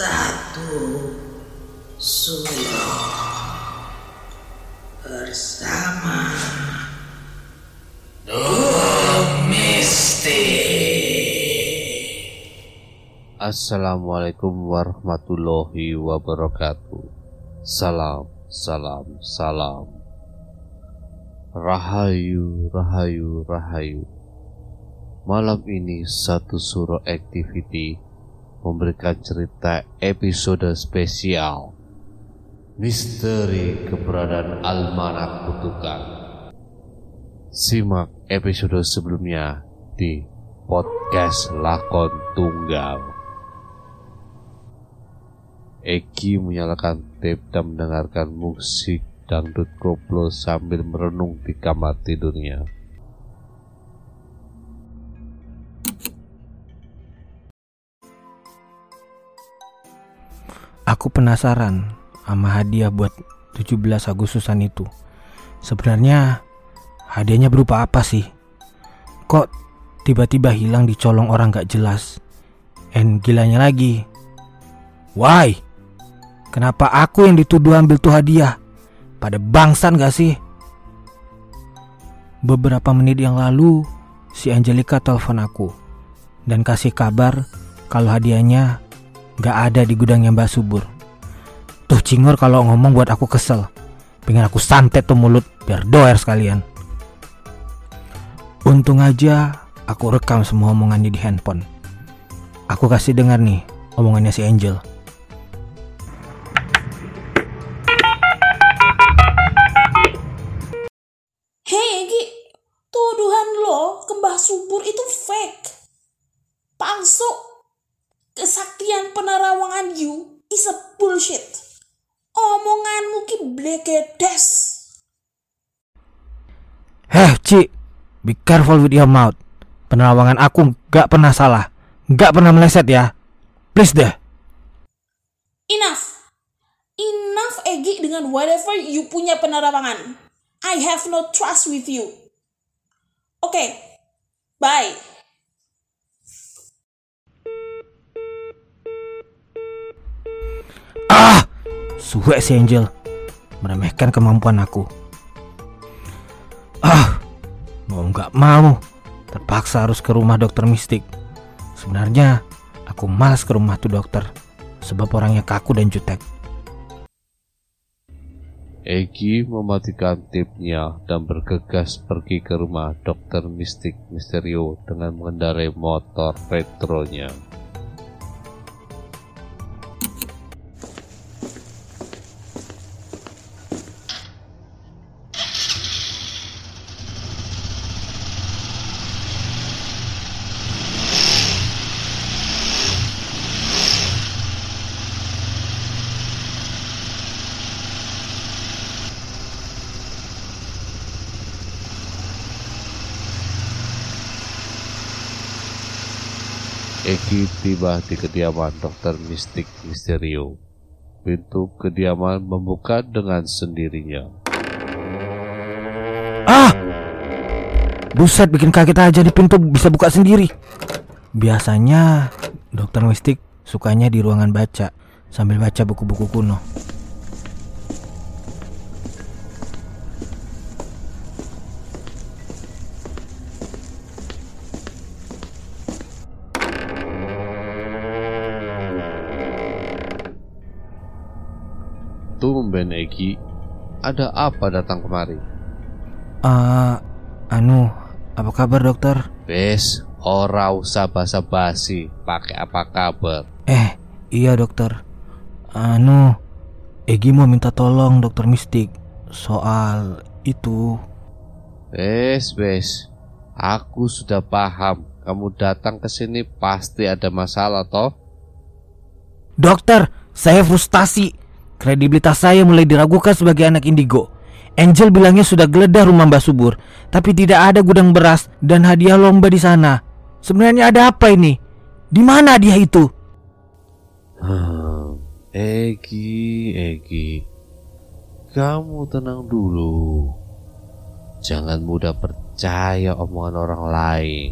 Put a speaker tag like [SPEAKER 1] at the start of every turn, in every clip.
[SPEAKER 1] satu suro bersama Domestik.
[SPEAKER 2] Assalamualaikum warahmatullahi wabarakatuh. Salam, salam, salam. Rahayu, rahayu, rahayu. Malam ini satu suro activity memberikan cerita episode spesial Misteri keberadaan Almanak Kutukan. Simak episode sebelumnya di podcast Lakon Tunggal. Eki menyalakan tape dan mendengarkan musik dangdut koplo sambil merenung di kamar tidurnya.
[SPEAKER 3] Aku penasaran sama hadiah buat 17 Agustusan itu. Sebenarnya hadiahnya berupa apa sih? Kok tiba-tiba hilang dicolong orang gak jelas? And gilanya lagi. Why? Kenapa aku yang dituduh ambil tuh hadiah? Pada bangsan gak sih? Beberapa menit yang lalu, si Angelica telepon aku dan kasih kabar kalau hadiahnya gak ada di gudangnya Mbak Subur. Tuh cingor kalau ngomong buat aku kesel. Pengen aku santet tuh mulut biar doer sekalian. Untung aja aku rekam semua omongannya di handphone. Aku kasih dengar nih omongannya si Angel.
[SPEAKER 4] Blegedes.
[SPEAKER 3] Heh, Ci, be careful with your mouth. Penerawangan aku gak pernah salah, gak pernah meleset ya. Please deh.
[SPEAKER 4] Enough. Enough Egi dengan whatever you punya penerawangan. I have no trust with you. Oke, bye.
[SPEAKER 3] Ah, suwe si Angel meremehkan kemampuan aku. Ah, mau nggak mau, terpaksa harus ke rumah dokter mistik. Sebenarnya aku malas ke rumah tuh dokter, sebab orangnya kaku dan jutek.
[SPEAKER 2] Egi mematikan tipnya dan bergegas pergi ke rumah dokter mistik Misterio dengan mengendarai motor retronya. Egi tiba di kediaman dokter mistik Misterio. Pintu kediaman membuka dengan sendirinya.
[SPEAKER 3] Ah, buset bikin kaget aja di pintu bisa buka sendiri. Biasanya dokter mistik sukanya di ruangan baca sambil baca buku-buku kuno.
[SPEAKER 2] Tumben Egi, ada apa datang kemari?
[SPEAKER 3] Ah, anu, apa kabar dokter?
[SPEAKER 2] Wes, ora usah basa-basi, pakai apa kabar?
[SPEAKER 3] Eh, iya dokter. Anu, Egi mau minta tolong dokter mistik soal itu.
[SPEAKER 2] Wes, wes, aku sudah paham. Kamu datang ke sini pasti ada masalah toh?
[SPEAKER 3] Dokter, saya frustasi. Kredibilitas saya mulai diragukan sebagai anak indigo. Angel bilangnya sudah geledah rumah Mbak Subur, tapi tidak ada gudang beras dan hadiah lomba di sana. Sebenarnya ada apa ini? Di mana hadiah itu?
[SPEAKER 2] Hmm, Egi, Egi, kamu tenang dulu. Jangan mudah percaya omongan orang lain.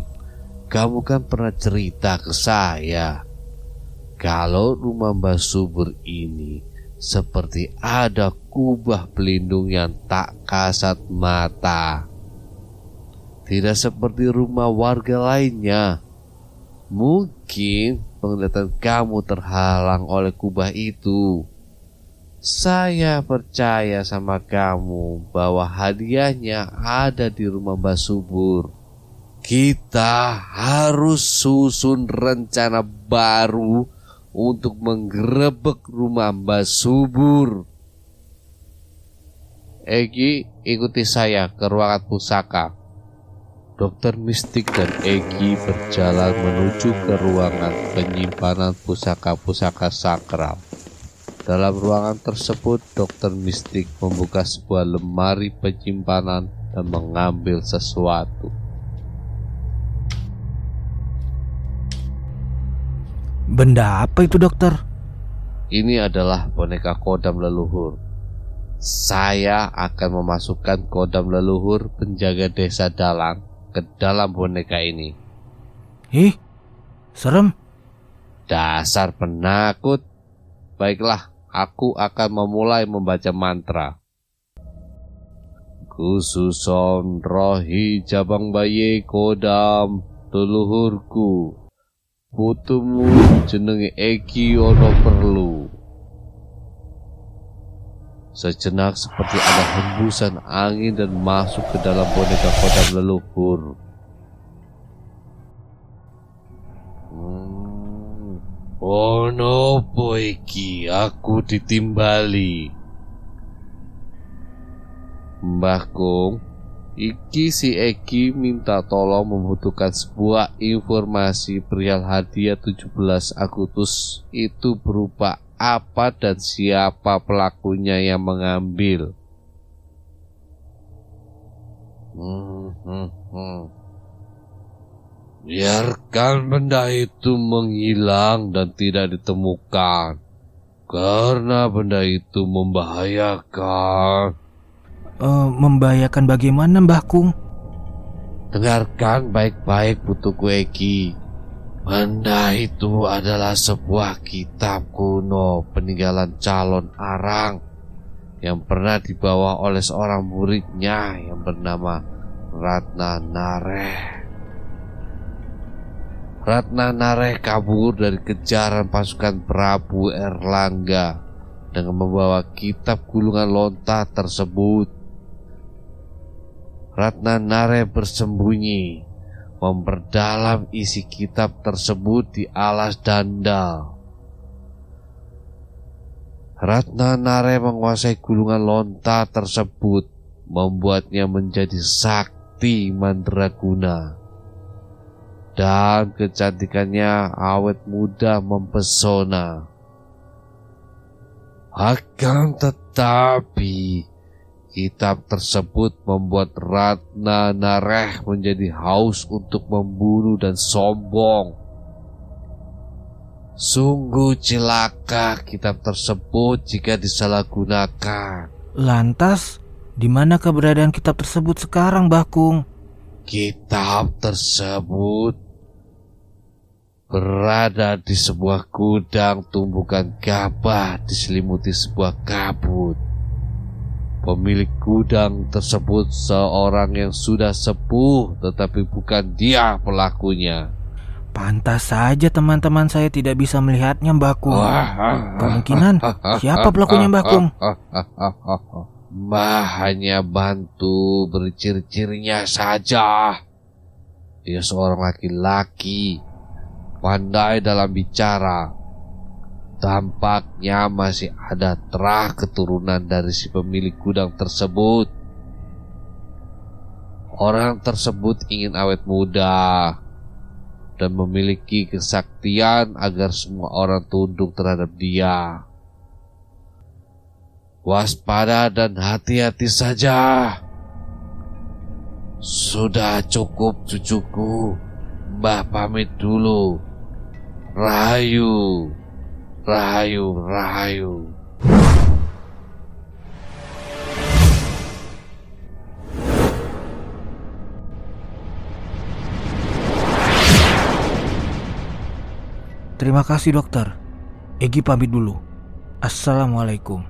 [SPEAKER 2] Kamu kan pernah cerita ke saya kalau rumah Mbak Subur ini seperti ada kubah pelindung yang tak kasat mata. Tidak seperti rumah warga lainnya. Mungkin penglihatan kamu terhalang oleh kubah itu. Saya percaya sama kamu bahwa hadiahnya ada di rumah Mbak Subur. Kita harus susun rencana baru untuk menggerebek rumah Mbak Subur. Egi, ikuti saya ke ruangan pusaka. Dokter Mistik dan Egi berjalan menuju ke ruangan penyimpanan pusaka-pusaka sakral. Dalam ruangan tersebut, Dokter Mistik membuka sebuah lemari penyimpanan dan mengambil sesuatu.
[SPEAKER 3] Benda apa itu dokter?
[SPEAKER 2] Ini adalah boneka kodam leluhur. Saya akan memasukkan kodam leluhur penjaga desa dalang ke dalam boneka ini.
[SPEAKER 3] Ih, serem.
[SPEAKER 2] Dasar penakut. Baiklah, aku akan memulai membaca mantra. Khususon rohi jabang bayi kodam leluhurku Putumu jenenge Eki ono perlu. Sejenak seperti ada hembusan angin dan masuk ke dalam boneka kodam leluhur. Hmm. Ono iki aku ditimbali. Mbah Kung, Iki si Eki minta tolong membutuhkan sebuah informasi perihal hadiah 17 Agustus itu berupa apa dan siapa pelakunya yang mengambil. Hmm, hmm, hmm. Biarkan benda itu menghilang dan tidak ditemukan karena benda itu membahayakan
[SPEAKER 3] uh, membahayakan bagaimana Mbah Kung?
[SPEAKER 2] Dengarkan baik-baik putuku Eki. Benda itu adalah sebuah kitab kuno peninggalan calon arang yang pernah dibawa oleh seorang muridnya yang bernama Ratna Nareh. Ratna Nareh kabur dari kejaran pasukan Prabu Erlangga dengan membawa kitab gulungan lontar tersebut. Ratna Nare bersembunyi memperdalam isi kitab tersebut di alas dandal. Ratna Nare menguasai gulungan lontar tersebut, membuatnya menjadi sakti mandraguna. Dan kecantikannya awet muda mempesona. Akan tetapi, Kitab tersebut membuat Ratna Nareh menjadi haus untuk membunuh dan sombong. Sungguh celaka kitab tersebut jika disalahgunakan.
[SPEAKER 3] Lantas, di mana keberadaan kitab tersebut sekarang, Bakung?
[SPEAKER 2] Kitab tersebut berada di sebuah gudang tumbukan gabah diselimuti sebuah kabut. Pemilik gudang tersebut seorang yang sudah sepuh tetapi bukan dia pelakunya.
[SPEAKER 3] Pantas saja teman-teman saya tidak bisa melihatnya Mbak Kung. Kemungkinan siapa pelakunya Mbak Kung?
[SPEAKER 2] Mbah hanya bantu berciri-cirinya saja. Dia seorang laki-laki, pandai dalam bicara, Tampaknya masih ada terah keturunan dari si pemilik gudang tersebut. Orang tersebut ingin awet muda dan memiliki kesaktian agar semua orang tunduk terhadap dia. Waspada dan hati-hati saja. Sudah cukup cucuku. Mbah pamit dulu. Rahayu. Rahayu, Rahayu.
[SPEAKER 3] Terima kasih dokter. Egi pamit dulu. Assalamualaikum.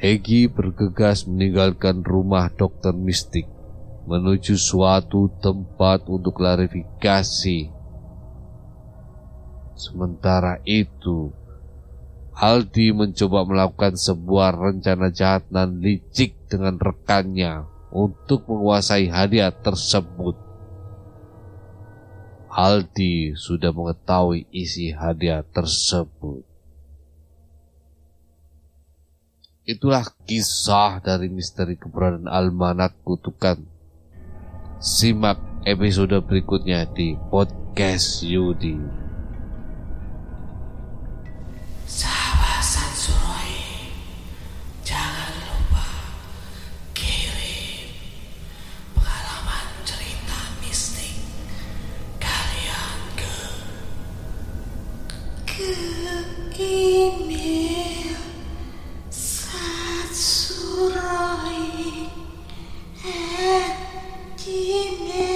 [SPEAKER 2] Egi bergegas meninggalkan rumah dokter mistik menuju suatu tempat untuk klarifikasi. Sementara itu, Aldi mencoba melakukan sebuah rencana jahat dan licik dengan rekannya untuk menguasai hadiah tersebut. Aldi sudah mengetahui isi hadiah tersebut. Itulah kisah dari misteri keberadaan almanak kutukan. Simak episode berikutnya di podcast Yudi.
[SPEAKER 1] He